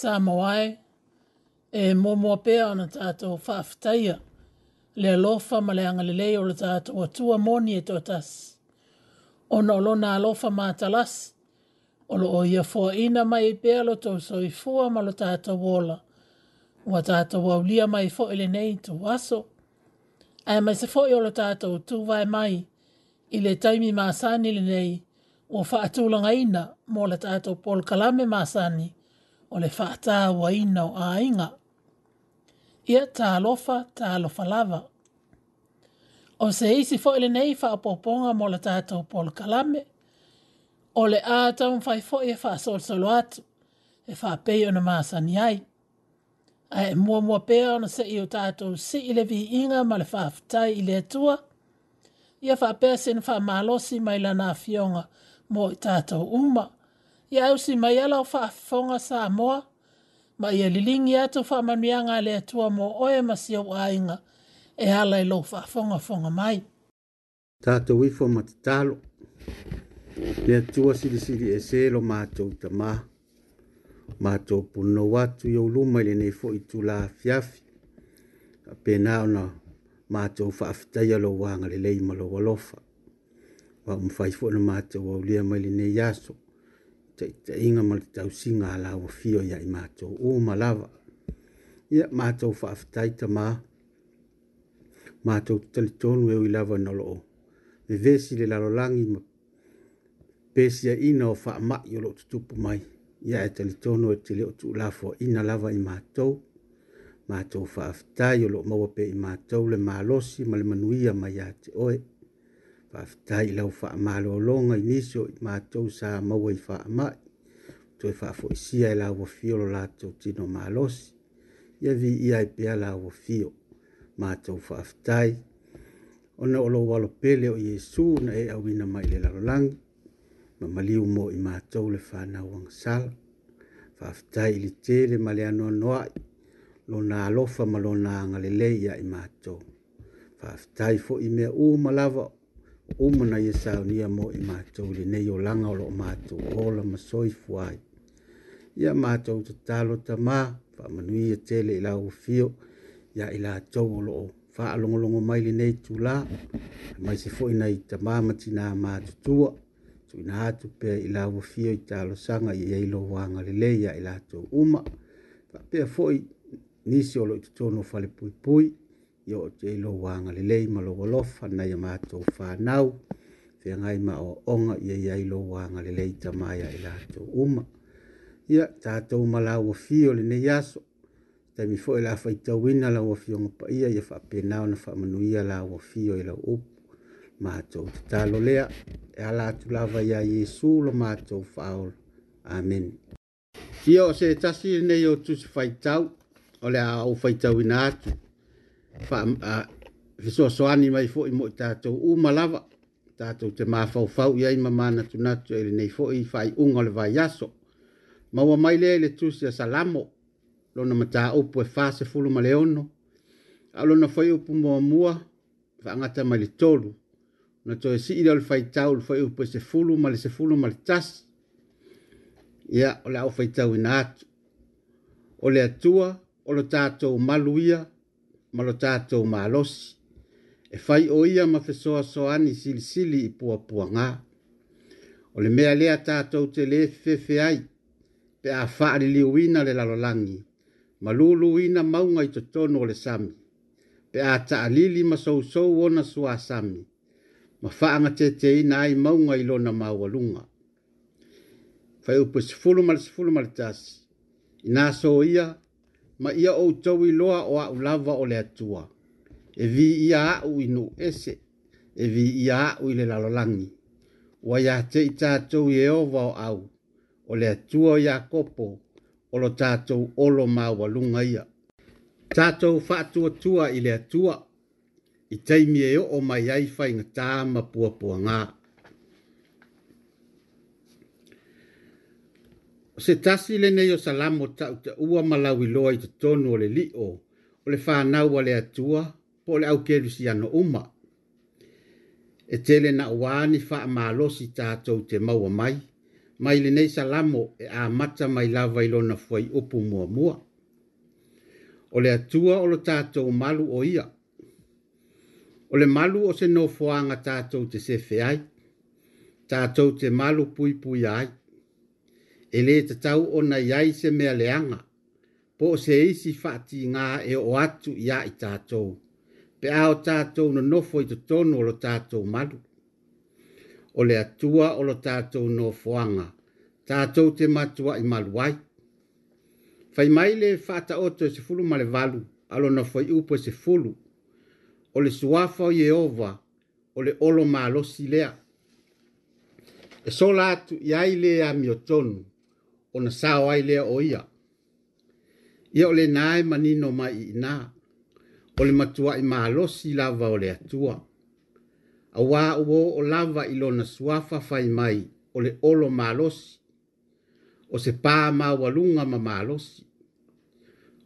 sa mawai e momoa pea ana tātou whaafitaia le alofa ma le angalilei o le tātou atua moni e tas. Ona olo nā alofa mā talas, olo o ia fua ina mai i pea lo tō so i fua ma lo tātou wola. Wa tātou au lia mai fo ele nei tō aso. Ai mai se fo i olo tātou tū vai mai i le taimi mā sani le nei o wha ina mō le tātou pol kalame mā sani o le whaata wa ina o ainga. Ia tā lofa, tā lofa lava. O se isi fo ele nei wha apoponga mo la tātou polo kalame. O le āta un whai fo e wha sol solo atu. E wha pei ona maasani ai. A e mua mua pea ona se i o tātou si ile vi inga ma le wha aftai ile atua. Ia wha pea sen wha malosi mai lana fionga mo i tātou umaa ia au si mai ala o faafofoga sa moa ma ia lilingi atu faamanuiaga a le atua mo oe ma siau aiga e ala i lou faafogafoga mai tatou ifo ma tatalo le atua silisili ese lo matou tamā matou punou atu i ou luma i lenei foʻi tulā afiafi apena ona matou faafetaia lou agalelei ma lou alofa ua umafai foʻi na matou aulia mai lenei aso te inga ma te tau singa ala wa fio ya i mātou o malawa. Ia mātou wha aftaita mā, mātou te talitonu e ui lawa nolo o. Me vesi le lalolangi ma pēsia ina o wha amai o lo tutupu mai. Ia e talitonu e te leo tu lafo ina lawa i mātou. Mātou wha aftai o lo mawa pe i mātou le mālosi ma le manuia mai a te oe. Ia faafitai lau faamālōloga i nisi o i matou sa maua i faamaʻi toe faafoʻisia e lauafio lo latou tino malosi ia viia ai e pea lauafio matou faafitai ona o lou alopele o iesu na e auina mai i le lalolagi ma maliu mo i matou le fanauagasala faafitai i litele ma le anoanoaʻi lona alofa ma lona agalelei ia i matou faafitai foʻi mea uma lava o uma na ia saunia mo i matou lenei o laga o loo matou ola ma soifu ai ia matou tatalo tamā faamanui ia e tele i lauafio ia i latou o loo faalogologo mai lenei tulā mai se foʻi nai tamā ma tinā matutua tuuina atu pea i lauafio i talosaga iai lo uaga lelei ia i latou uma faapea foʻi nisi o no i totonu o falepuipui ia o te ilo wanga le lei ma logo lofa na ia mātou whanau te ngai ma o onga ia ia ilo wanga le lei ta maia i lātou uma ia tātou mala ua fio le nei aso te mi fo ila e fai tau ina la ua fio ngopa ia ia whapenau na whamanu ia la ua fio ila e upu mātou te talo lea e ala atu lava ia Jesu lo mātou whaol Amen Ia o se tasi nei o tusi fai tau o le a o fai tau ina atu fa a viso so ani mai fo mo ta to u malava ta to te ma fa fa u ya ima mana tu na tu ele nei fo i fa i un ol vai yaso ma e wa mai le le tu se salamo lo na mata o po fa se fulu ma leono a lo na fa i pu mo mua fa nga ta mai le tolu na to si i le fa i tau fa i pu e se fulu ma le se fulu ma le tas ya o la o fa i tau na o le atua o lo tātou maluia ma lo tātou mālosi. E whai o ia ma te soa soani sili sili i pua pua ngā. O le mea lea tātou te le fefe ai, pe a whaari liu ina le lalolangi, ma lulu ina maunga i to tono le sami, pe a taa lili ma sou sou wona sua sami, ma whaanga te te ina ai maunga i lona maualunga. Whai upo sifulu ma le sifulu ma le tasi, ina so ia, ma ia o tau i loa o au lava o le atua. E vi ia au i no ese, e vi ia au i le lalolangi. Wa ia te i tātou i eova o au, o le atua i a kopo, o lo tātou olo mawa lunga ia. Tātou whātua tua i le atua, i teimi e o mai ai whainga tāma pua pua ngāa. se tasi le neyo salamo ta uta ua malawi loa i te tonu o le li o, o le whanau le atua, po le au keru si ano uma. E tele na uani wha amalosi tātou te maua mai, mai le nei salamo e a mata mai lava ilo na fwai upu mua mua. Ole atua o lo tātou malu o ia. O malu o se no fwanga tātou te sefe ai, tātou te malu pui pui ai, e te tau ona yai se mea leanga, po se isi fati ngā e o atu ia i tātou, pe ao tātou no nofo i tono o lo tātou madu. O le atua o lo tātou no foanga, tātou te matua i maluai. Fai mai le fata oto e se fulu male valu, alo na fai upo e se fulu, o le suafa e Yehova, o le olo maalosi lea. E so latu iai lea mi o ona sao ai lea o ia. Ia o le nae manino mai i nā, o le matua i mahalosi lava o le atua. A wā uo o lava i lona suafa fai mai o le olo mahalosi, o se pā mawalunga ma mahalosi.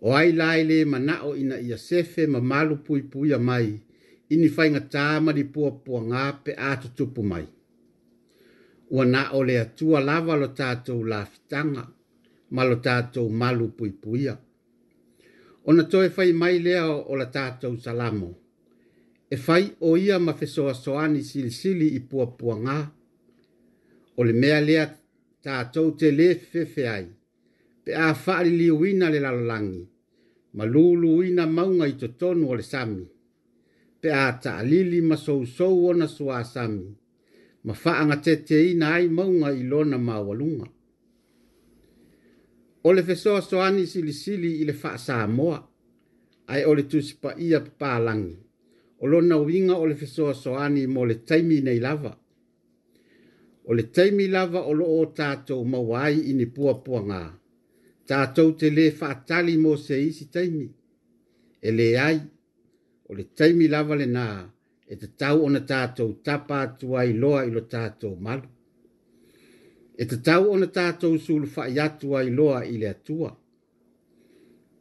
O ai lai le manao ina ia sefe ma malu pui puia mai, ini fai ngatāma di pua pua ngāpe ātutupu mai ua na o le atua lava lo tatou lafitaga ma lo tatou malu puipuia ona toe fai mai lea o la tatou salamo e fai o ia ma fesoasoani silisili i puapuagā o le mea lea tatou te lē fefefe ai pe a fa'aliliuina le lalolagi ma luluina mauga i totonu o le sami pe a ta'alili ma sousou ona suā sami ma faanga te te ina ai maunga i lona mawalunga. O le fesoa soani sili sili i le faa saa moa, ai ole tu tusipa ia pālangi. O lona winga o le fesoa soani mo le taimi nei lava. O le taimi lava o lo o tātou mawai i ni pua pua ngā. Tātou te le faa tali mo se isi taimi. E le ai, o le taimi lava le nāa e te tau ona tātou tapa atua i loa i lo tātou malu. E te tau ona tātou sulu whai atua i loa i le atua.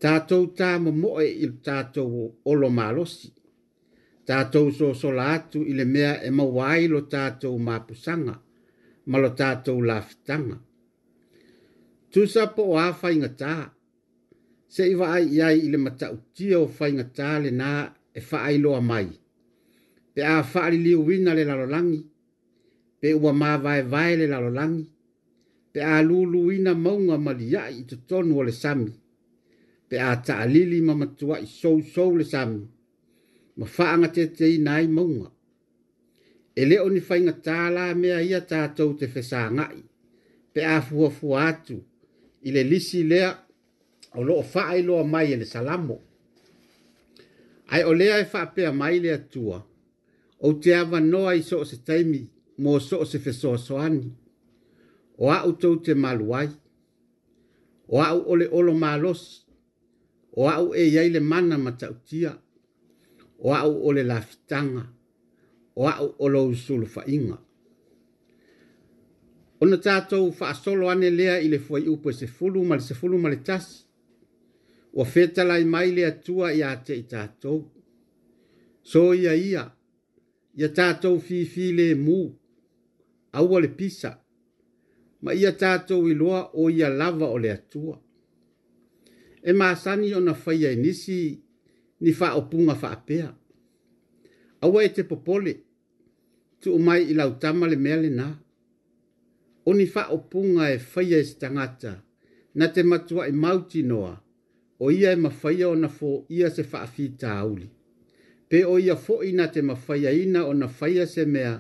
Tātou tā mamoe i lo tātou olo malosi. Tātou so sola atu i le mea e mawai lo tātou mapusanga, ma lo tātou lafitanga. Tusa po o awhai ngatā. Se iwa ai iai i le matautia o whai ngatā le nā e whaailoa mai pe a whaari li uina le lalolangi, pe ua mā vai vai le lalolangi, pe a lulu ina maunga maliai i tutonu o le sami, pe a taa lili mamatua i sou sou le sami, ma whaanga te te i nai maunga. E leo ni whainga tāla mea ia tātou te whesā ngai, pe a fua fua atu, i lisi lea o loo whaailoa mai e le salamo. Ai o lea e whaapea mai le tua o te awa noa i soo se taimi mo soo se fesoa soani. O au tau te maluai. O au ole olo malos. O au e yeile mana matautia. O au ole lafitanga. O au olo usulu fainga. O na tātou wha solo ane lea i le fuai upo e se fulu mali se fulu mali tas. O fetala i mai lea tua i ate i tātou. So ia ia. ia ia tatou fifi lēmū aua le pisa ma ia i iloa o ia lava o le atua e masani ona faia e nisi ni faaopuga faapea aua e te popole tuu mai i lautama le mea lenā o ni faaopuga e faia e se na te matua e matuaʻi noa, o ia e mafaia ona fo ia se faafitāuli pe o ia foʻi na te mafaiaina ona faia se mea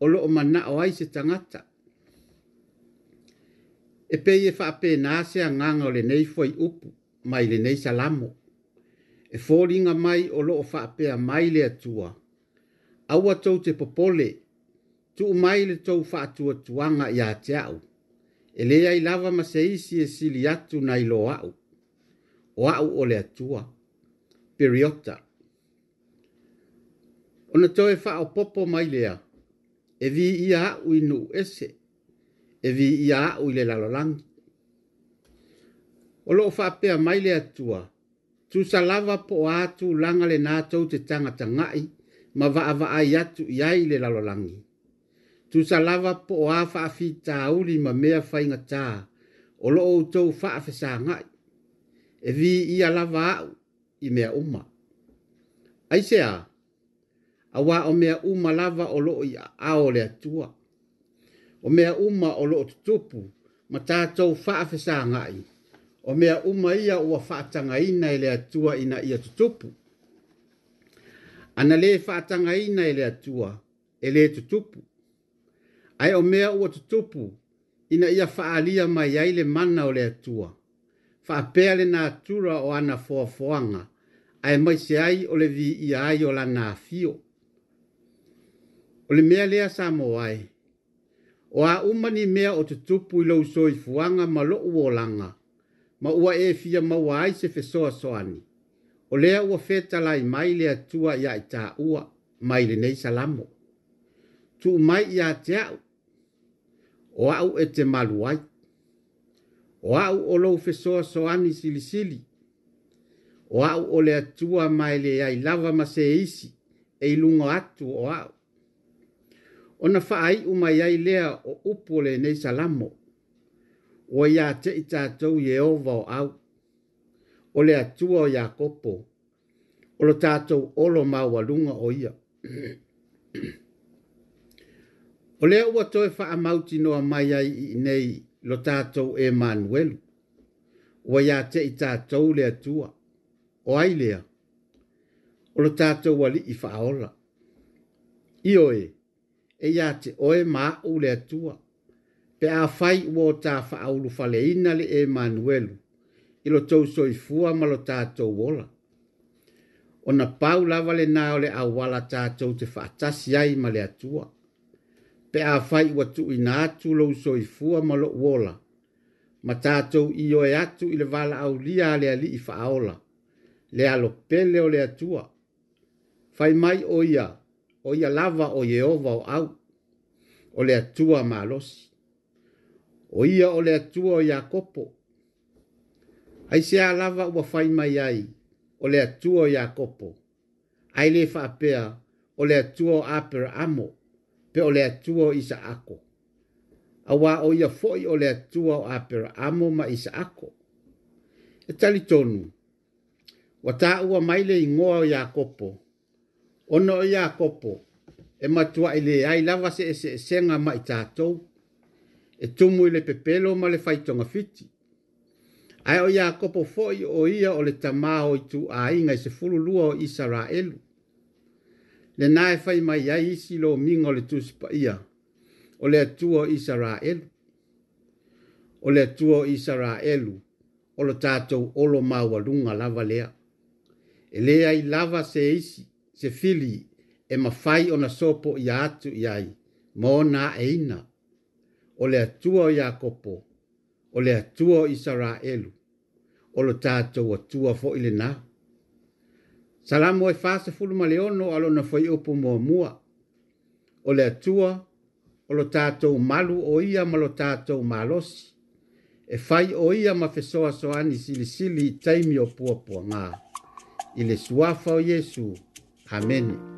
o loo manaʻo ai se tangata. e pei e faapenā se agaga o lenei foi upu mai lenei salamo e foliga mai o loo faapea mai le atua aua tou te popole tu mai le tou faatuatuaga iā te aʻu e lē ai lava ma se isi e sili atu na iloa aʻu o aʻu o le atua periota ona toe faa o popo mai lea e vi ia au i nu ese e vi ia au i le lalolangi o loo faapea mai le atua tusalava po o atulaga le natou te tagata ga'i ma va'avaai atu i ai i le lalolagi tusalava po o a fa'afitāuli ma mea faigatā o lo'o outou fa'afesāga'i e vi ia lava a'u i mea uma aiseā a wā o mea uma lava o loo i a o le atua. O mea uma o loo tutupu ma tātou whaafesa ngai. O mea uma ia ua whaatanga ina i le atua ina ia tutupu. Ana le whaatanga ina i le atua e le tutupu. Ai o mea ua tutupu ina ia whaalia mai ai le mana o le atua. Whaapea le nā tura o ana fuafuanga. Ai mai se ai o le vi ia ai o la nā fio. Ai o le mea lea sa mo ai. O a umani mea o te tupu i lau soi fuanga ma lo uo langa, ma ua e fia ma ua ai se fesoa soani. O lea ua feta lai mai lea tua ia i ta ua mai le nei salamo. Tu mai ia te au, o au e te maluai. O au o lau fesoa soani sili sili. O au o lea tua mai lea i lava ma se isi e ilunga atu o au ona faai uma yai lea o upu nei salamo o ia te i tātou Yehova o au, o le atua o Yakopo, o lo tātou olo mawalunga o ia. o lea ua toe wha amauti noa mai ai i nei lo tātou Emmanuel, o ia te i tātou lea tua o ai lea, o lo tātou wali i wha aola. Ioe, e, e ia te oe ma o atua. Pe a fai ua o ta fa aulu fale ina le e manuelu. Ilo tau soi fua ma lo tātou wola. O na pau lava le nā o le awala tātou te whaatasi ai ma le atua. Pe a fai ua tu ina atu lo soi fua ma lo wola. Ma tātou i oe atu ile wala au lia le ali i faaola. Le alo pele o le atua. Fai mai Fai mai o ia o ia lava o Yehova o au, o le atua malosi, o ia o le atua o Yakopo, ai se a lava ua fai mai ai, o le atua o Yakopo, ai le faapea, o le atua o Apera Amo, pe o le atua o Isaako, awa o ia foi o le atua o Apera Amo ma Isaako, e tali tonu, wa ua mai le ingoa o Yakopo, ono o Iakopo e matua i le ai lava se ese e senga ma i tātou, e tumu i le pepelo ma le faitonga fiti. Ai o Iakopo foi o ia o le tamaho i tu a inga i se fulu lua o Israelu. Le nae fai mai ai isi lo mingo le tusipa ia o le atua o Israelu. O le atua o Israelu o lo tātou o lo maua lunga lava lea. E lea i lava se isi se fili e mafai o na sopo ia atu i ai, mō nā e ina. O le atua o Iakopo, o le atua o Isara elu, o lo tātou atua fo ile nā. Salamu e fāsa fulu ma leono alo na fai upo mua mua. O le atua, o lo tātou malu o ia ma lo tātou malosi. E fai o ia ma fesoa soani sili sili taimi o pua pua ngā. Ile suafa o Yesu. Ile suafa o Yesu. Amen.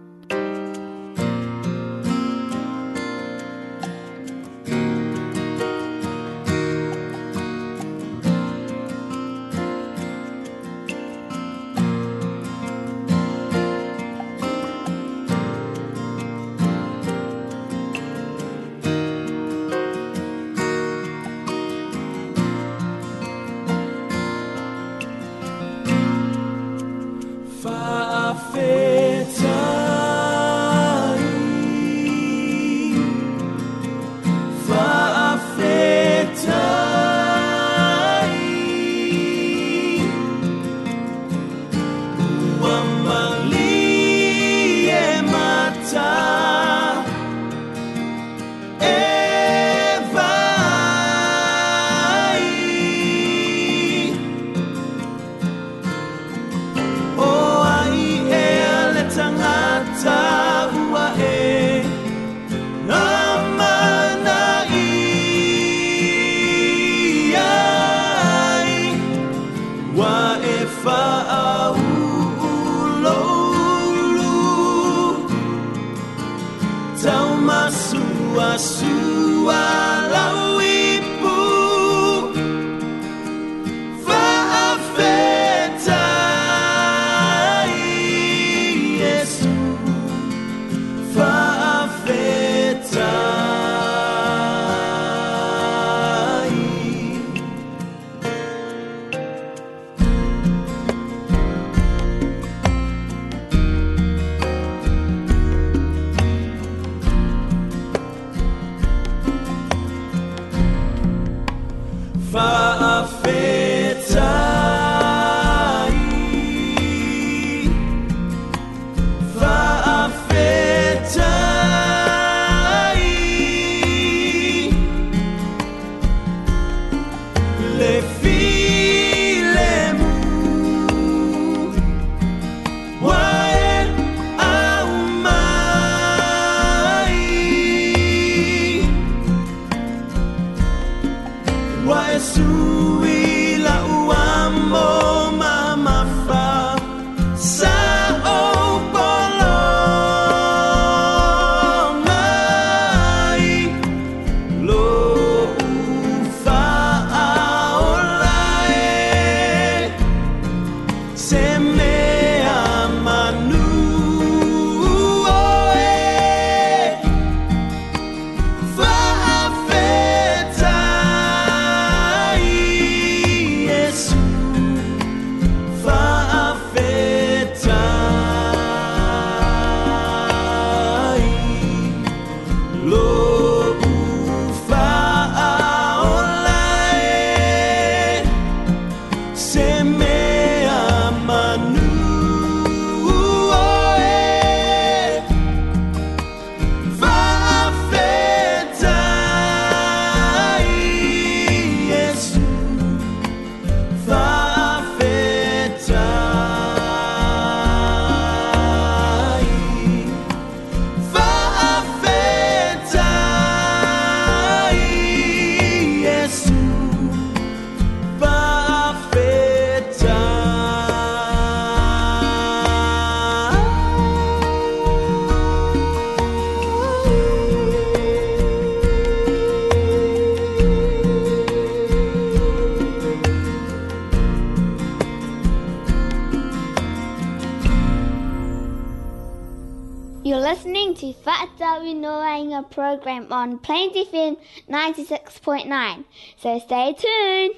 Atawi Noainga program on Plains FM 96.9. So stay tuned.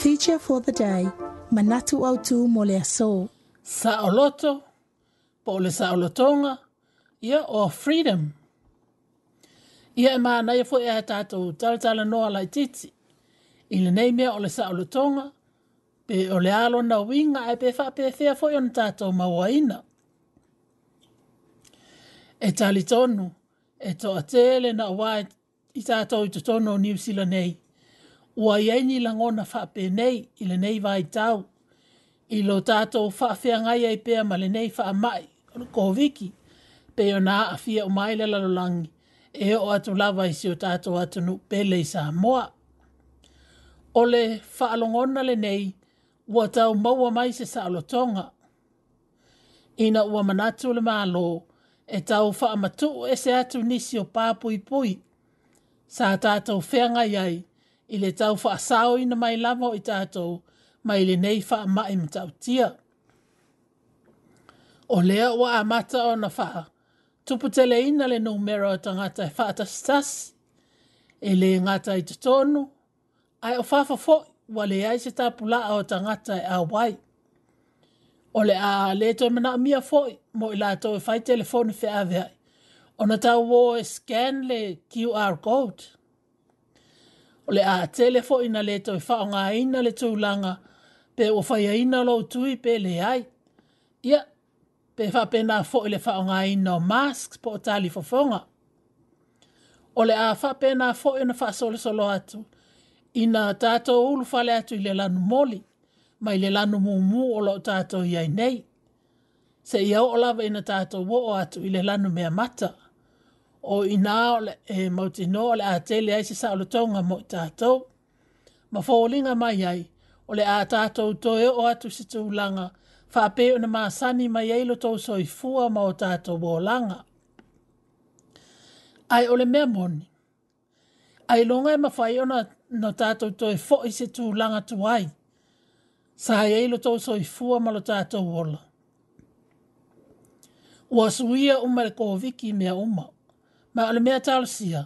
Feature for the day, Manatu Autu Molea So. Sa oloto, pole sa olotonga, ia o freedom. Ia e maa nai e fo ea tātou talatala noa lai titi. Ile nei mea ole sa olotonga, pe ole alo na winga e pe fa pe fea fo ion e tātou maua ina. Ia e tali tonu, e to atele na wā i tātou i to tono o New Zealand nei. Ua i eini langona whape nei, i le nei vai tau. I lo tātou whawhia ngai ai pēr ma le nei wha mai, ko viki, pe o nā a fia o mai le lalolangi, e o atu lava i si o tātou atu nu pele i sa moa. O le whaalongona le nei, ua tau maua mai se sa alotonga. Ina ua manatu le maa loo, e tau whaamatu e se atu nisi o pāpui pui. Sa tātou whenga iai, i le tau whaasao ina mai lava i tātou, mai le nei whaamae ma tau tia. O lea wa amata o na wha, tupu tele ina le numero o tangata e whaata stas, e le ngata i tatonu, ai o whafafo wale ai se tāpula o tangata e awai o le a le to mena mia foi mo ila to e fai telefoni fe ave ai ona ta wo scan le QR code o le a telefoni na le to fa nga ina le to langa pe o fai ina lo tui pe le ai ia pe fa pe na fo le fa nga ina masks po tali fo fonga o le a fa pe na fo ina fa solo solo atu ina tato ulu fa le atu le lan moli mai le lano mumu o lo tato iai nei. Se ia o lava ina tato wo o atu i le lano mea mata. O ina o le e, mautino o le atele ai se sa o le tonga mo i tato. Ma fōlinga mai ai o le a tato toe o atu se tū langa. Fa ape o na maasani mai ai lo tau soi fua ma o tato wo langa. Ai o le mea moni. Ai longa e mawhai o na, na tato toe fo i se tū langa tu ai. Ai Sahai ei lo tau soi fua ma lo tātou ola. Ua suia uma le kōwiki mea uma, ma ale mea talosia,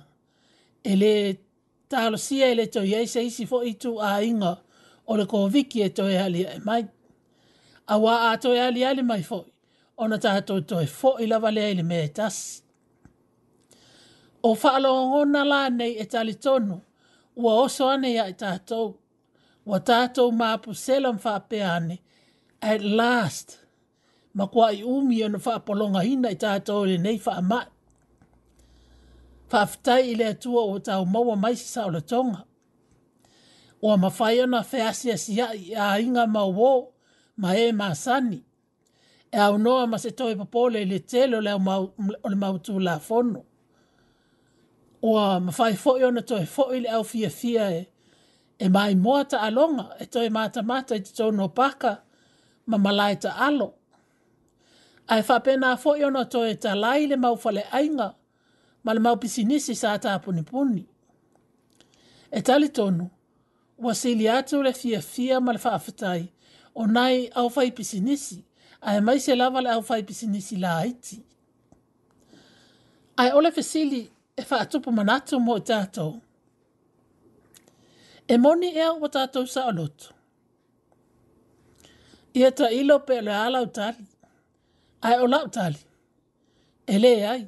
e le talosia e le toi ei se fo i tu a inga o le kōwiki e toi alia e mai. A wā a toi alia le mai fo. ona tātou toi fo i lava lea i le mea tasi. O whaalongona la nei e tali tonu, ua oso ane ia e tātou. Wa tātou mā pu selam whāpeane. At last, ma kwa i umi ana whāpolonga hina i tātou le nei whāma. Whāwhitai ile le atua o tāu maua mai si sa ola tonga. Wa mawhai ana whēasia si a inga mau wō, ma e mā sani. e aunoa ma se toe popole i le o le, le mautū lafono ua mafai foʻi ona toe foʻi i le fia e e mai moa ta alonga, e to e mata mata i te tō no paka, ma malai ta alo. Ai whapena a fo i ono to e ta lai le mau fale ainga, ma le mau pisinisi sa ta apuni puni. E tali tonu, wasili atu le fia fia ma le whaafatai, o nai au fai pisinisi, ai mai se lava le au fai pisinisi la aiti. Ai ole fesili e whaatupu manatu mo i tātou, e moni ea o tātou sa aloto. Ia ta ilo pe le ala utari, ai o la utari, e le ai.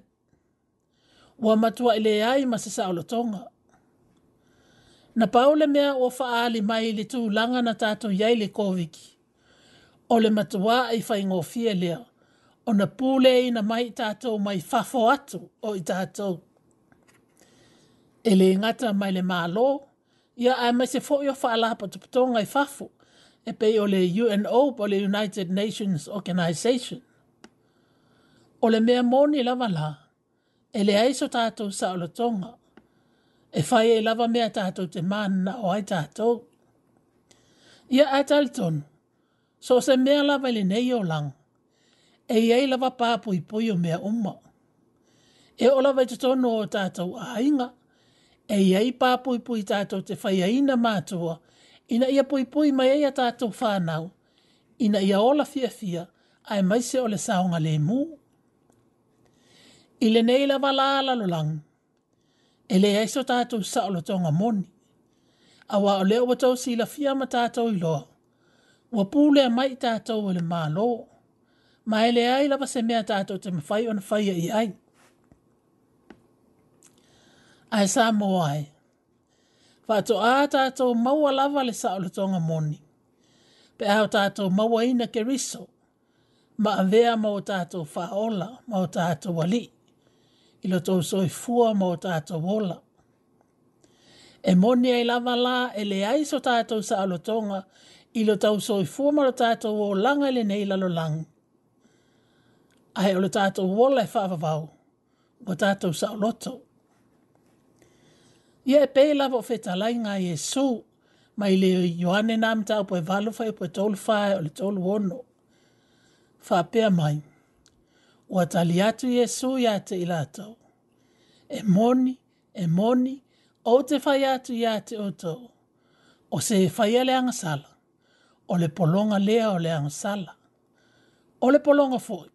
Ua matua i le ai ma se sa alotonga. Na paule mea o faali mai le tū langa na tātou iai le kōwiki. O le matua i whaingofie lea, o na pūle i na mai tātou mai fafo atu o i tātou. E le ngata mai le mālo, o ia ae mai se foʻi o faalapatopotoga i fafu e pe o le uno po le united nations organization o le mea moni lavalā e leai sa tatou saʻolotoga e fai e lava mea tatou te mananaʻo ai tatou ia ae talitonu so se mea lava i o lang e iai lava papuipui o mea uma e o lava i totonu o tatou aiga e ia i pāpui pui tātou te whaia ina mātua, ina ia pui pui mai ia tātou whānau, ina ia ola fia fia, ai mai se ole saonga le mū. I le neila wala ala lo lang, e le eiso tātou sa olo tonga moni, a wā o leo watou si la fia ma tātou i loa, wā pūlea mai tātou ele mālo, ma ele ai lava se mea tātou te mawhai on whaia i ai ai sa mo ai fa to a ta to ma wa la le sa lo tonga moni pe a ta to ma wa na ke riso ma avea mo ta to fa ola ma ta to wali i lo to so i fu mo ta to wola e moni ai la va e le ai so ta to sa lo tonga i lo tau so i fu a ta to wo langa le nei la lo lang ai o lo ta to wola fa va va o ta to sa lo to Ia e pei lava o whetalai ngā Iesu, mai le Ioane nā mta o poe valo fai poe tolu fai o le tolu ono. Fapea mai. O atali atu Iesu ia te ilatau. E moni, e moni, o te fai atu ia te otau. O se e fai ale angasala. O le polonga lea o le angasala. O le polonga foi.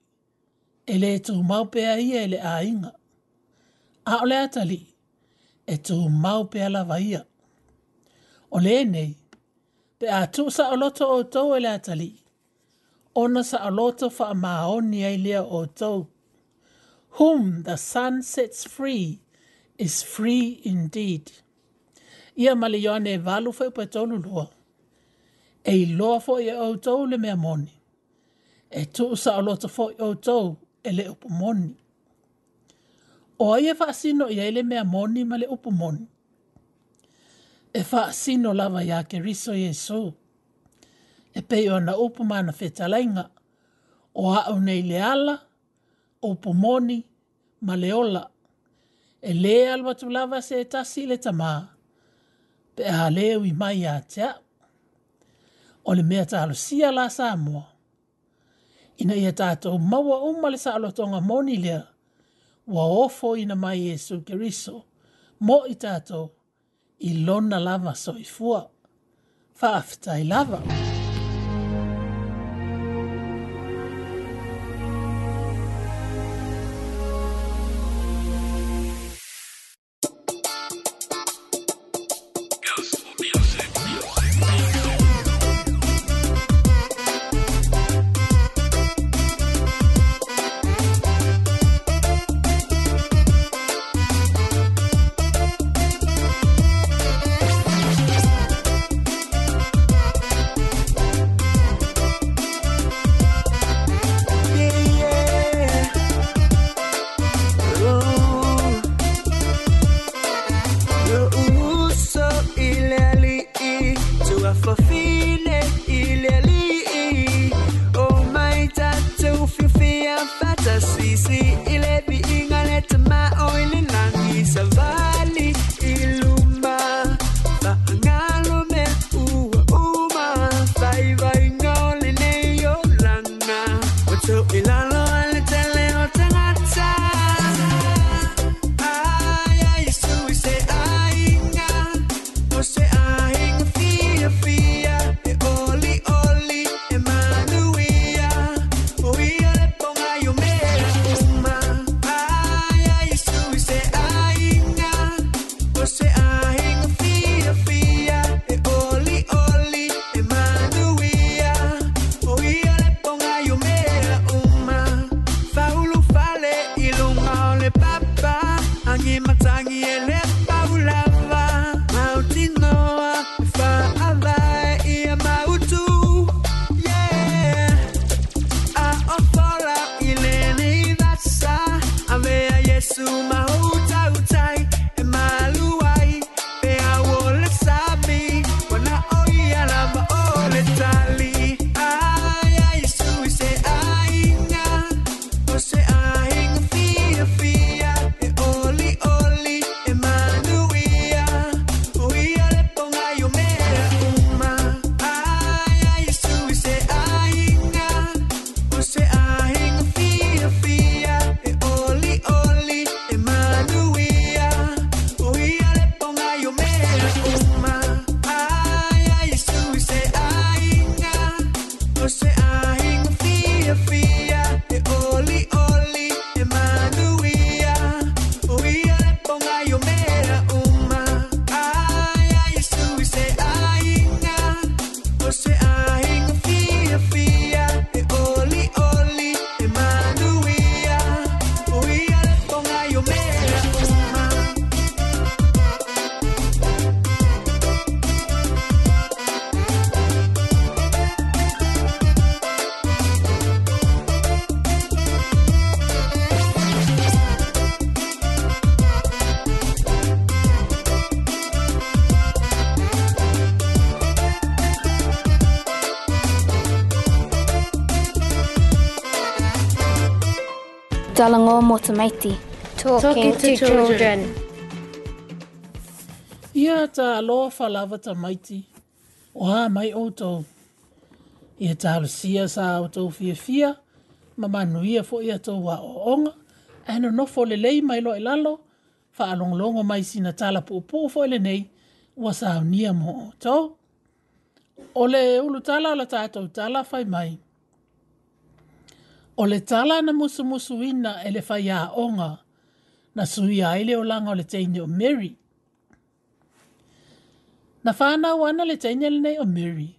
E le tu maupea ia e le ainga. A o le atalii e tō mau pe ala vaia. O le nei, pe a tū sa aloto o tō e le atali. Ona sa aloto fa a maoni ai lea o tō. Whom the sun sets free is free indeed. Ia male yone e valu fai pa tōnu lua. E i loa fo i o tō le mea moni. E tū sa aloto fo i o tō e le upo moni o ai e whaasino i aile mea moni ma le upu moni. E whaasino lava i ake riso Yesu. E pei ona upu mana whetalainga. O hao nei le ala, upu moni ma le ola. E le alwa tu lava se e tasi le tamaa. Pe a leo i mai a tea. O le mea ta sia la sa mua. Ina ia tātou maua umale sa alotonga moni lea wa ofo ina mai Yesu Kiriso, mo i tato i lona lava soifua. Fa aftai lava. Fa aftai lava. Motumaiti. Talking to children. Ia ta aloa whalawa ta maiti, o ha mai oto. Ia ta alusia sa o tau fia fia, ma manuia fo ia tau wa o onga, ano nofo le lei mai lo e lalo, fa alonglongo mai sina tala po po fo ele nei, wa sa unia mo oto. Ole ulu tala la tatou tala fai mai. O le tala na musu musu ina e le fai a onga, na sui a ele o langa o le teine o Mary. Na whana wana le teine le nei o Mary,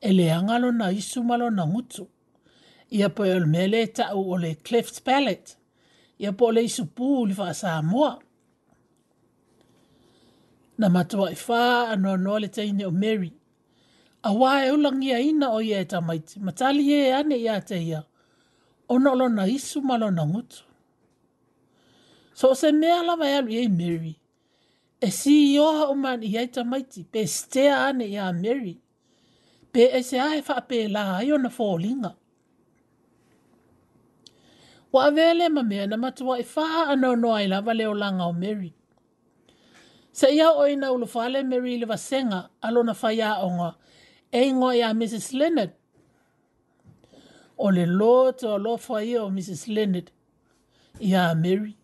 e le angalo na isu malo na ngutu, ia po e o mele tau o le cleft palate, ia po le isu pū li wha sa mua. Na matua i e wha anu anu le teine o Mary, a wā e ulangia ina o ia e tamaiti, matali e ane ia te ia. Te ia ona lo na isu ma na ngutu. So se mea la vai alu yei Mary, e si iyo ha umani i hei tamaiti, pe stea ane i a Mary, pe e se ahe faa pe la ayo na fōlinga. Wa avele ma mea na matua e faa ano no ai la vale o langa o Mary. Se ia o ina ulufale Mary le vasenga alo na faya onga, e ingo ya Mrs. Leonard, o le lote o lofa ia o Mrs. Leonard ia Mary.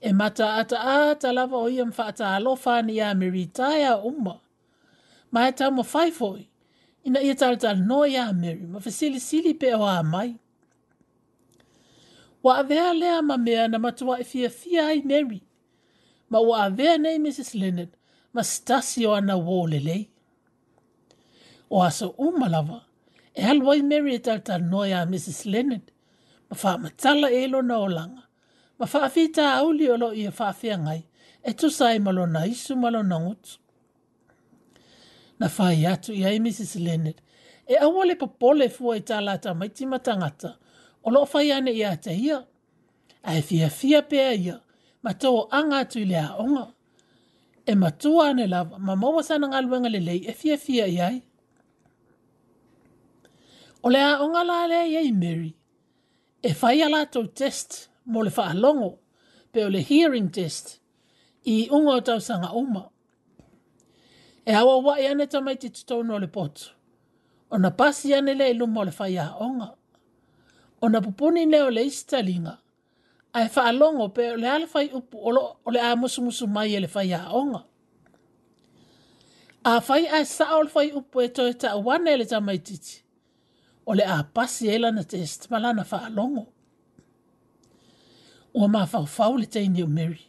E mata ata ata lava o ia mfata alofa ni ia Mary taia umma. Ma e tamo faifoi ina ia tarata no ia Mary ma fasili sili pe o amai. Wa avea lea ma mea na matua e fia fia ai Mary. Ma wa avea nei Mrs. Leonard ma stasi o ana wole lei. O aso umma lava. lava e halwai Mary e tal noi a Mrs. Leonard, ma wha matala e lo na o langa, ma wha awhita a uli o lo i e wha ngai, e tu sai malo na isu malo na ngutu. Na wha i atu i ai Mrs. Leonard, e awale pa pole fua i tala ta maiti matangata, o lo wha i ane i ate ia, a e fia fia pea ia, ma tō anga atu i lea onga. E matua ane lava, ma mawasana ngalwenga lelei e fia fia i O lea o ngā lālea ia i Mary. E whai ala tō test mō le whaalongo pe o le hearing test i unga o tau sanga uma. E awa wa i e ane tamai te tutono o le potu. O na pasi ane le ilumo o le whai onga. O na pupuni ne o le istalinga. A e whaalongo pe o le ala upu o le a musu musu mai e le whai onga. A whai a sa o le whai upu e toi ta wane le tamai titi o le a pasi e lana te estimalana wha alongo. Ua maa whauwhau le teini o Mary.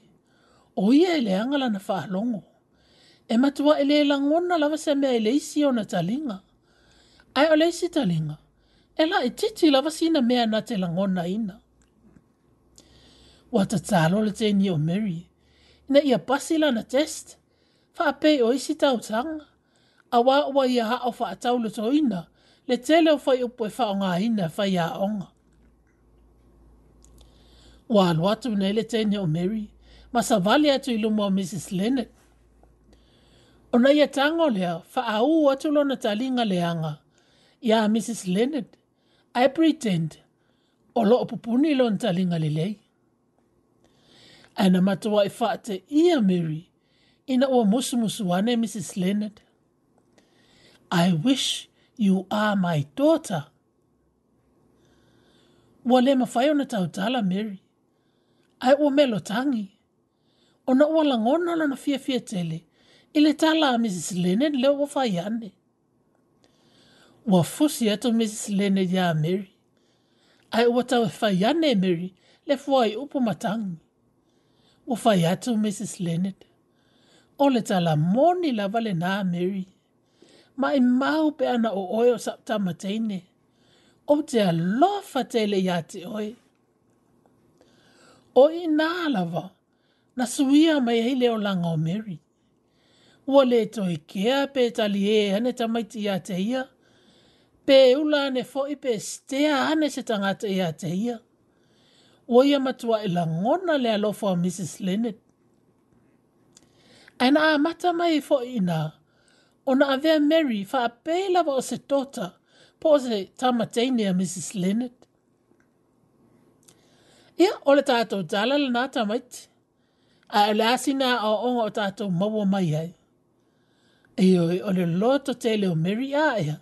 O ia e le angalana wha alongo. E matua e le langona lawa se mea e leisi o na talinga. Ai o leisi talinga. E la e titi lawa sina mea na te langona ina. Ua tatalo le teini o Mary. Na ia pasi lana test. Wha ape o isi tau tanga. Awa ua ia haa o wha atau le toina. Awa le tele o fai upo e whaonga hina fai a onga. Wa alu atu nei le tene o Mary, ma sa vale atu ilumo o Mrs. Leonard. O nei e tango lea, fa a u atu lona talinga leanga, ia Mrs. Leonard, I pretend, o lo opupuni lona talinga lelei. Ana matua e fate ia Mary, ina ua musumusu wane Mrs. Leonard. I wish you are my daughter. Tota. Wa le mawhai o na tau tala, Mary. Ai o melo tangi. O na ua langona na fia fia tele. I le tala a Mrs. Lennon leo o whai ane. Wa fusi ato Mrs. Lennon ya Mary. Ai o tau e whai ane, Mary, le fua i upo matangi. Wa whai ato Mrs. Lennon. O le tala moni la vale na Mary. Mary ma e mau pe ana o oe o saptama teine. O te alofa te le ia te oe. O i nā alawa, na suia mai hei leo langa o Mary. Ua le to i kea pe tali e ane tamaiti ia te ia. Pe ula ane fo i pe stea ane se tangata ia te ia. Ua ia matua e langona le alofa o Mrs. Leonard. Aina a mata mai fo i nā ona avea Mary fa apela wa o se tota po se tamateine a Mrs. Leonard. Ia o le tātou tala le nā tamait, a ele asina a onga o tātou maua mai hai. E e o le loto te leo Mary a ea,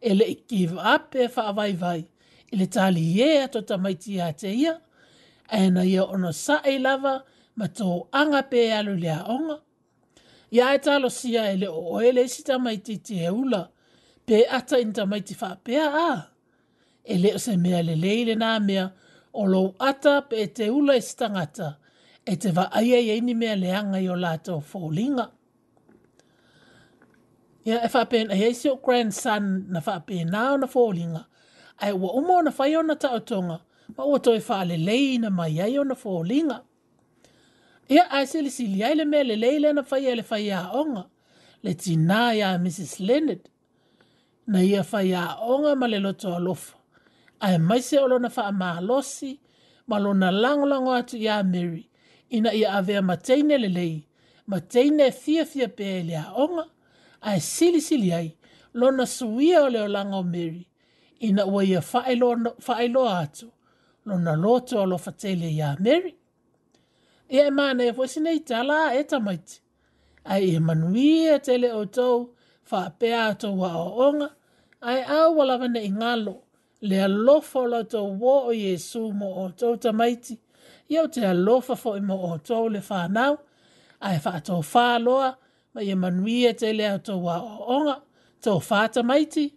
e le give up e wha avai vai, e le tali e ato tamaiti a te ia, e na ia ono sa e lava, ma tō anga pe alu le a onga, ia e talosia e le ooe le isi tamaitiiti he ula pe ata ina tamaiti faapea a e lē o se mea lelei lenā mea o lou ata pe te ula e se tagata e te vaaia i aini mea leaga i o latou foliga ia e faapenaʻi ai se o grand sun na faapenā ona foliga ae ua uma ona fai ona taʻotoga ma ua toe faalelei leina mai ai na foliga Ia ai sili sili ai le mea le leile na fai ele fai a onga. Le tina ya Mrs. Leonard. Na ia fai a onga ma le loto alofa. Ai mai se olo na faa maa losi. Ma lo na lango lango atu ya Mary. Ina ia avea mateine le lei. Mateine e fia fia pe ele a onga. Ai sili sili ai. Lo na suia ole o lango Mary. Ina ua ia fai lo, fai lo atu. Lo na loto alofa tele ya Mary ia e mana e fwesi nei tala e tamaiti. Ai e manui e tele o tau, wha pea to wa o onga, ai au walawane i ngalo, le alofa o la tau wo o Yesu mo o tau tamaiti, ia o te alofa fo i mo o tau le whanau, ai wha tau wha loa, ma ia e manui e tele o tau wa o onga, tau wha tamaiti,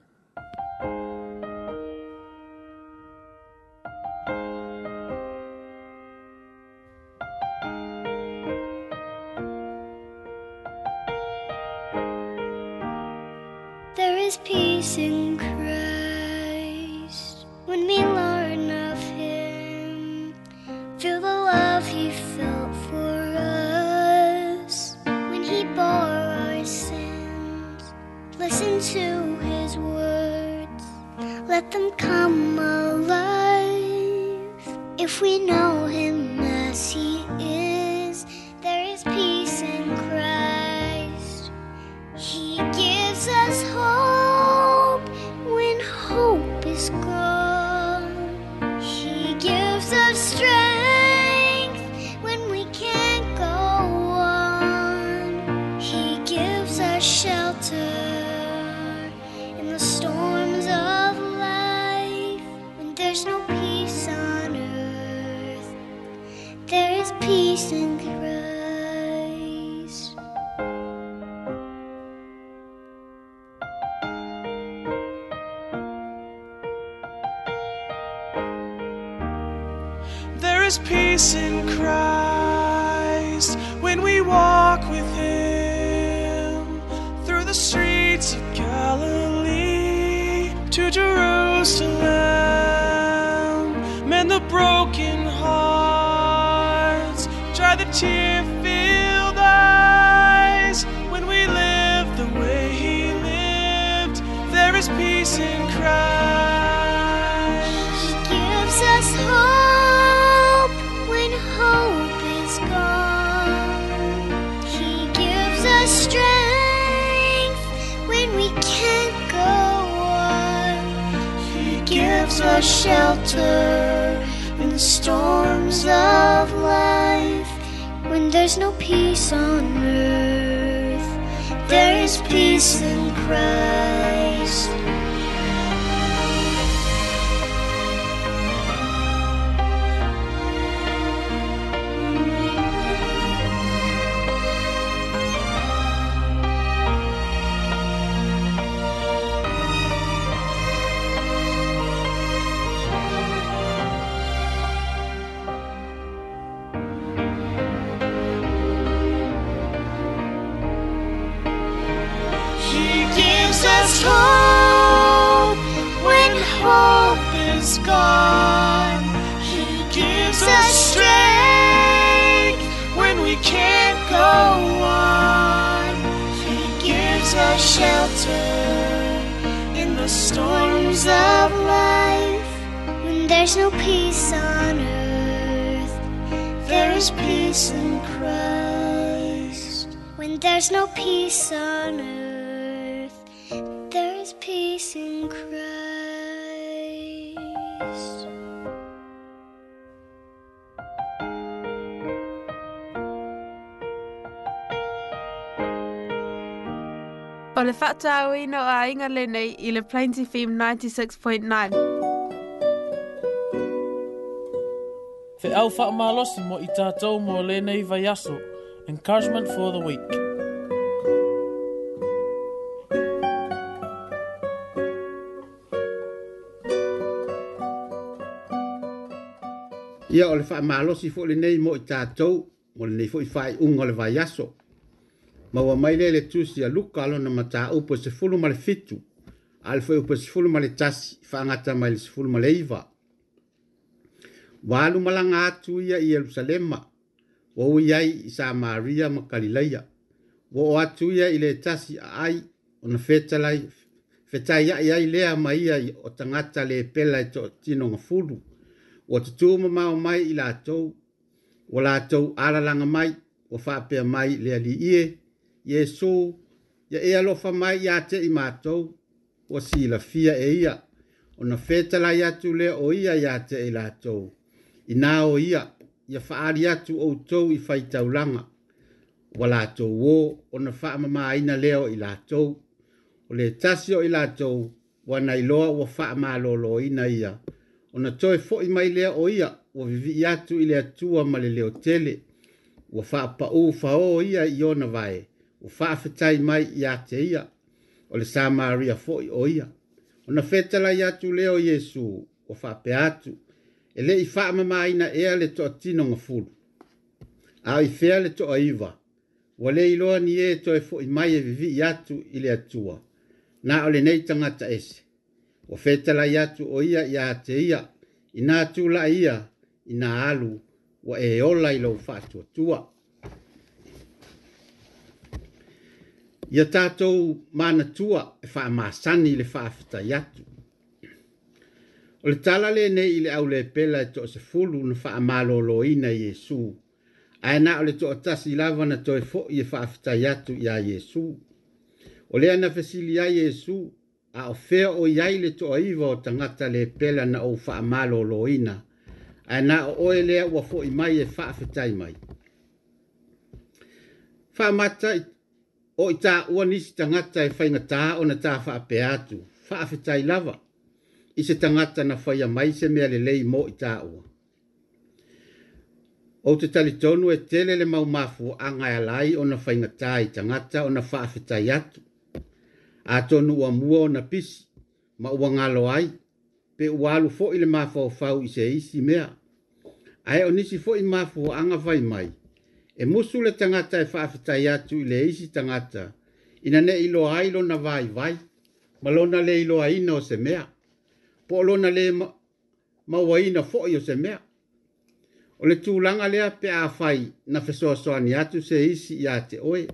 there's no peace on earth, there is peace in Christ. O le whata au ino a inga le nei i le Plains FM 96.9. Te au wha malosi mo i tātou mo le nei vai aso. Encouragement for the week. Ia o le wha malosi fo le nei mo i tātou. Mo le nei fo i whai unga le vai aso. Ia ma ua mai lea le tusi a luka alona mataupu e sefulu ma le fitu a le foi upu sefulu ma le tasi faagata mai le sefulu ma le iva ua alumalaga atu ia i ierusalema ua ui ai i samaria ma kalilaia ua o atu ia i le tasi aai ona fetalai fetaiaʻi ai lea ma ia o tagata lē pela e toʻatinoga fulu ua tutū ma mao mai i latou ua latou alalaga mai ua faapea mai le aliie Yesu ya e alofa mai ya te imato o si la fia e ia o na feta la ya tu le o ia ya te ilato i na o ia ya faari atu o tau i fai taulanga wa la o na faa mama aina leo ilato o le tasio ilato wa na iloa wa faa malolo ina ia o na toi fo i mai leo o ia wa vivi i atu ile atua male leo tele wa faa pa ufa o ia i ona vae o whaafetai mai i a te ia, o le Samaria fo'i o ia. O na fetala i atu leo Yesu o whape atu, e le i whaamama aina ea le toa tino ngafuru. A i fea le toa iwa, wa le iloa ni e to e fo'i mai e vivi i atu i le atua, na o le nei tangata ese. O fetala i atu o ia i a te ia, i nga tula ia, i nga alu, wa e ola i lo whaatua tua. ia tatou manatua e faamasani i le faafetai atu o le tala lenei i le au lepela e toʻasefulu na faamālōlōina iesu ae na o le toʻatasi lava na toe foʻi e faafetai atu iā iesu o lea na fesili ai iesu a o fea o iai le toʻaiva o tagata lepela na ou faamālōlōina ae na o oe lea ua foʻi mai e faafetai mai faamata o i tā ua nisi tangata e whainga tā o na tā wha ape atu, wha lava, i se tangata na whaia mai se mea lelei mō i tā ua. O te tali tonu e tele le mau mafu a ngai alai o na whainga tā i tangata o na wha ape atu. A tonu ua mua o na pisi, ma ua ngalo ai, pe ua alu fo i le mafu o fau i se isi mea. Ae o nisi fo i mafu anga whai mai, e musu le tangata e whaafetai atu i le isi tangata, ina ne ilo ailo na vai vai, ma le ilo aina o se mea, po lona le ma waina foi o se mea. O le tūlanga lea pe a whai na whesoa soa ni atu se isi i ate oe,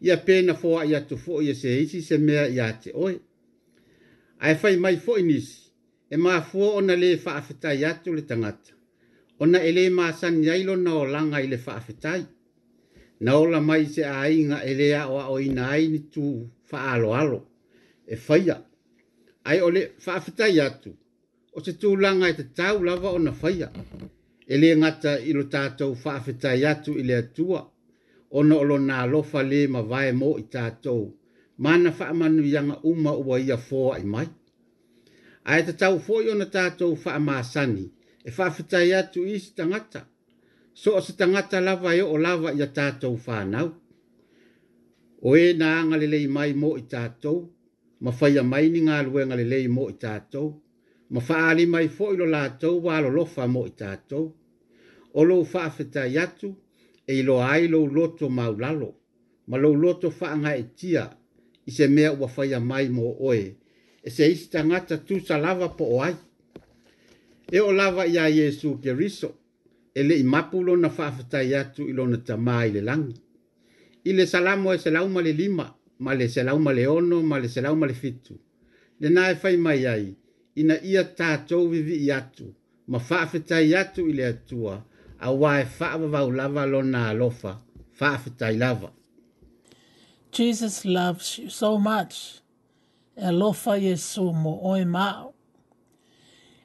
ia pe na foa i atu foi o e se isi se mea i ate oe. Ai whai mai foi nisi, e maa fōa ona le whaafetai atu le tangata ona ele ma san yailo na o langa ile faafetai. Na ola mai se a inga ele oa o ina ai ni tu fa alo E faya. Ai ole faafetai atu. O se tu langa e te tau lava ona faya. Ele ngata ilo tātou fa afetai atu ile atua. Ona olo na lofa le ma vae mo i tātou. Mana fa amanu yanga uma ua ia fo ai mai. Ai te tau fo yona tātou fa amasani. Ai e whawhitai atu i si tangata. So o si tangata lava e o lava i a tātou whānau. O e nā ngalelei mai mō i tātou, ma whai a mai ni ngā lue ngalelei mō i tātou, ma whaali mai fō ilo lātou wā lo lofa mō i tātou. O lo whawhitai atu e ilo ai lo loto maulalo, ma lo loto whaanga e tia i se mea ua whai a mai mō oe, e se isi tangata tūsa lava po o aiki. e o lava iā iesu keriso e leʻi mapu lona faafetai atu i lona tamā i le lagi i le salamo e selauma le lima ma le selauma le ono ma le selauma le fitu lenā e fai mai ai ina ia tatou vivi'i atu ma faafetai atu i le atua auā e faavavau lava lona alofa faafetai lava Jesus loves you so much. alofa Yesu mo oe mao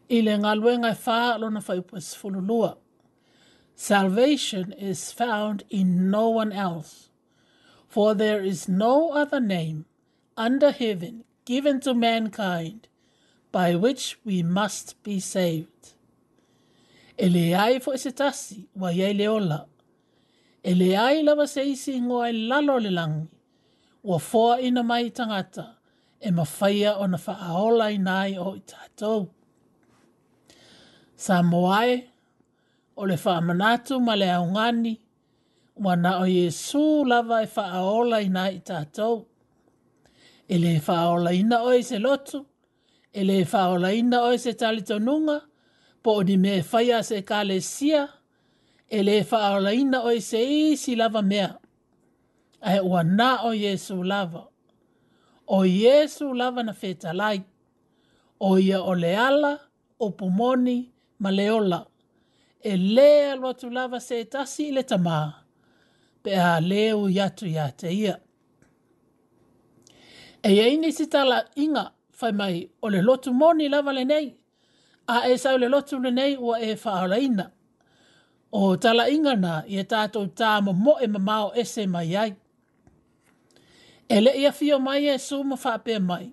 i le galuega e fā lona salvation is found in no one else for there is no other name under heaven given to mankind by which we must be saved e leai foʻi se tasi ua iai le ola e leai lava se isigoa e lalo le lagi ua foaʻina mai i tagata e mafaia ona faaolaina ai o i tatou sa moae o le whaamanatu ma le aungani wa na o Yesu lava e whaaola ina i tātou. E le whaaola ina o se lotu, e le whaaola ina o se talitonunga, po o ni me a se kale sia, e le whaaola ina o se isi lava mea. Ai ua na o Yesu lava. O Yesu lava na feta O ia o le ala, o pumoni, o ma leola. E lea lo tu lava se tasi le tamā. Pe a leo yatu ya te ia. E eini si tala inga fai mai o le lotu moni lava le nei. A e sau le lotu le nei ua e whaara O tala inga na i e tātou tā mo e mamao ese mai ai. E le ia fio mai e suma whape mai.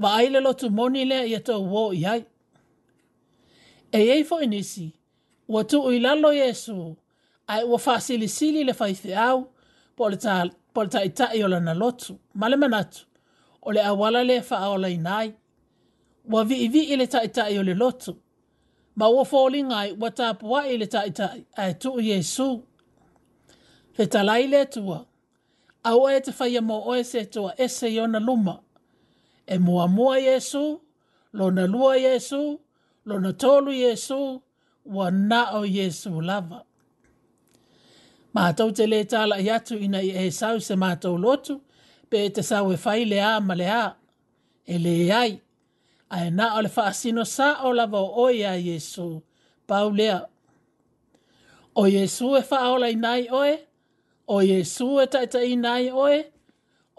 Wa aile lotu moni le ia e tō wō i ai e ei fo inisi, ua tu ui lalo Yesu, ai ua faa sili sili le faithi au, po le ta ita i ola na lotu, male manatu, o le awala le faa ola inai, ua vi i le ta ita i ole lotu, ma ua fōli ngai ua tāpua i le ta ita ai tu u Yesu. Le talai le tua, a e te whaia mō oe se tua ese i ona luma, e mua mua Yesu, lona lua Yesu, lona tolu Yesu wa nao Yesu lava. Mātou te le tala i atu ina i e sau se mātou lotu, pe te sau e fai le a ma le a, e le ai, a e na o le faa sino sa o lava o oia Yesu, pau lea. O Yesu e faa ola i nai oe, o Yesu e taita i nai oe,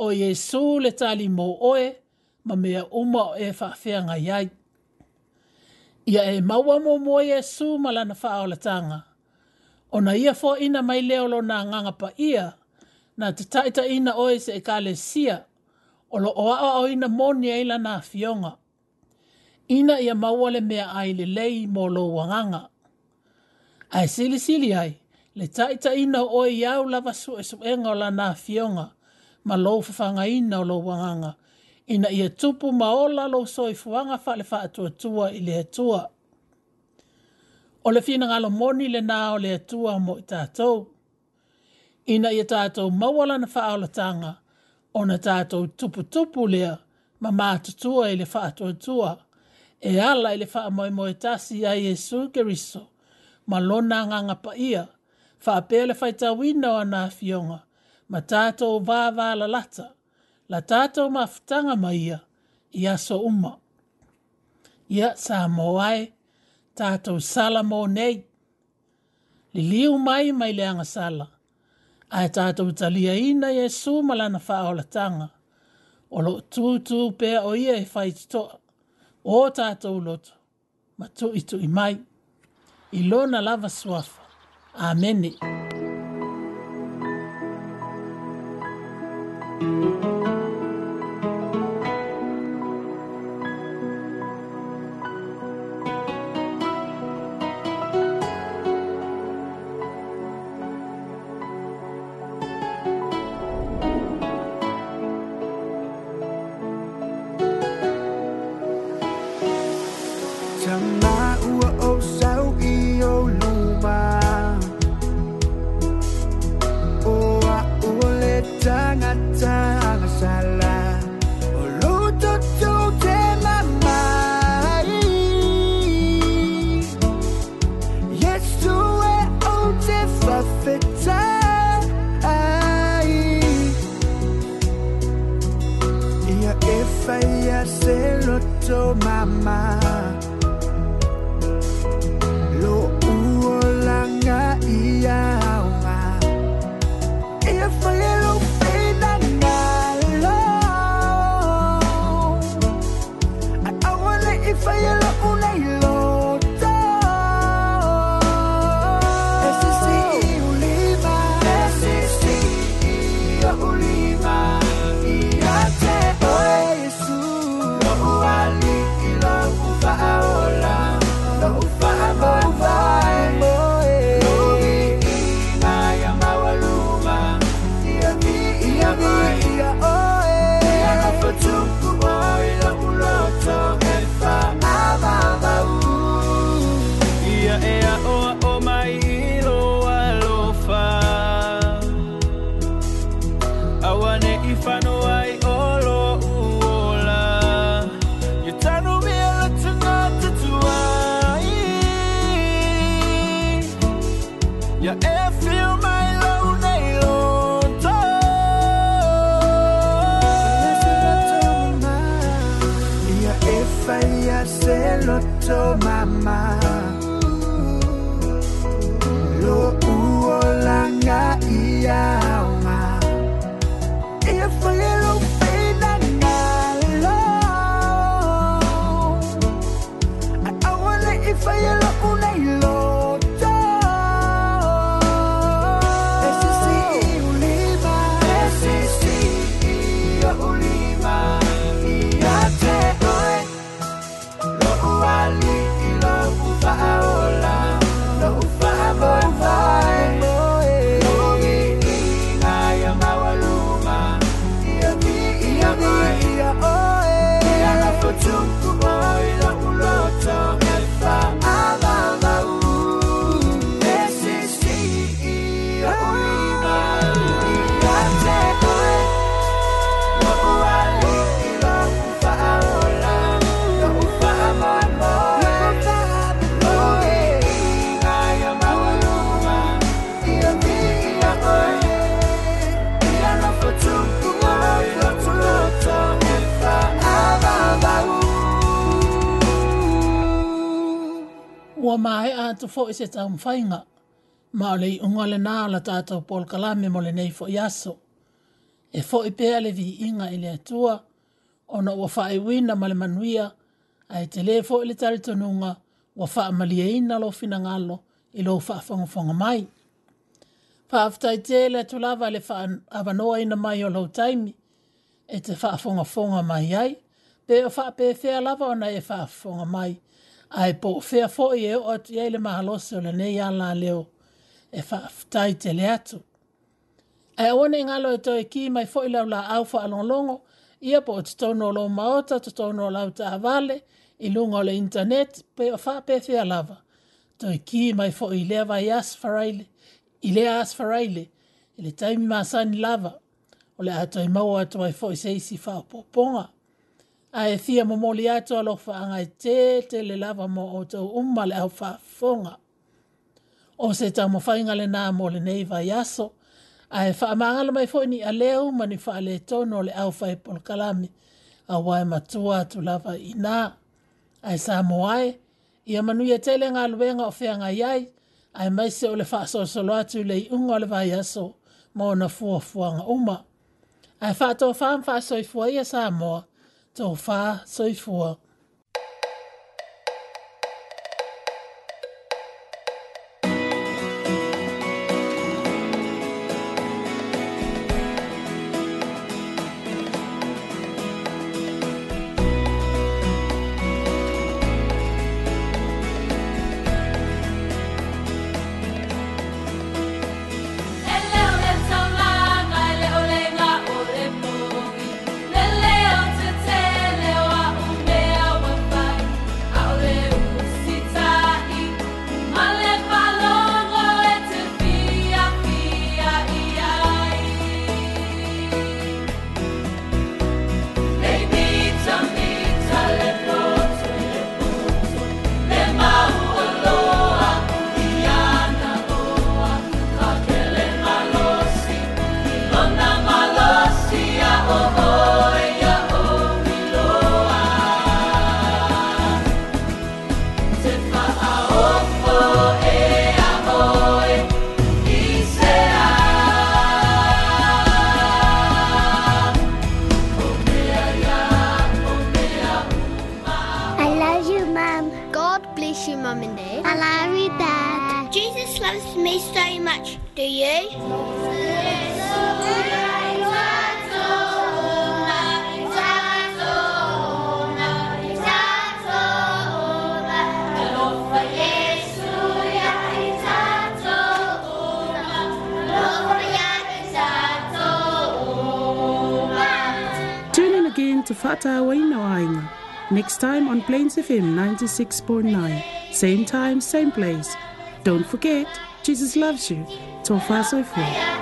o Yesu le tali mo oe, ma mea uma o e faa fea ngai ai ia e maua mō mō Iesu ma lana whao la tanga. O na ia fō ina mai leo lo nā nganga pa ia, na te taita ina oe se e kāle sia, o lo oa o ina mōni e la nā fionga. Ina ia maua le mea ai le lei mō lo wanganga. Ai sili sili ai, le taita ina oe iau lava su e su enga o la nā fionga, ma lo fafanga ina o lo wanganga ina ia tupu maola lo soi fuanga fa le fa atua tua i le atua. O le fina ngalo moni le na o le atua mo ta to Ina ia tātou mawala na fa aulatanga o na tātou tupu tupu lea ma mātutua i le fa atua tua. E ala i le fa amoe mo i tasi a Jesu Keriso ma lona nganga pa ia fa pele fa ita wina o na fionga ma ta to va vāvāla lata. Vā la tātou mafutanga mai ia i aso uma. Ia sa moae tātou sala mō nei. Li liu mai mai leanga sala. Ai tātou talia ina e su malana wha o la tanga. O lo tūtū pēr o ia e whaiti toa. O tātou loto. Ma tu i tu i mai. I lona lava suafa. Amen. Amene. fo e se tau mwhainga. Ma o lei ungole nā la tātou Paul Kalame mo le nei fo iaso. E fo i pēa vi inga i le atua, o na ua wha e ma le manuia, ai e te le fo i le taritonunga, ua wha ma lia ina lo fina ngalo, i lo wha fonga fonga mai. fa afta te le atu lava le wha avanoa ina mai o lo taimi, e te wha fonga fonga mai ai, pe fa wha pe fea lava o na e fa fonga mai ai po fea fo i e o atu le mahalose o lanei ala leo e whaafutai te le atu. Ai awane e ngalo e tau e ki mai fo i lau la au wha alonglongo, ia po o te tono o maota, te tono o lau avale, i lunga o le internet, pe o wha pe fea lava. Tau e ki mai fo i lea vai as faraile, i lea as i le taimi maa lava, o le atu e maua atu mai fo i seisi wha o poponga. Ae e thia mo moli ato alo whaanga e te te le lava mo o tau umale au whaafonga. O se tau mo whainga le nā mo le neiva i aso, a e whaamangala mai fwoi ni a leo mani wha le tono le au whae polkalami, a wae matua tu lava i nā. A e mo ai, i a manuia tele ngā luenga o whianga iai, a mai se o le wha sosolo atu le i unga le vai aso, mo na fua fuanga uma. A to wha tō whaam wha soi fwoi a sā moa, 就发说服。649. Same time, same place. Don't forget, Jesus loves you. Tofa Soifua.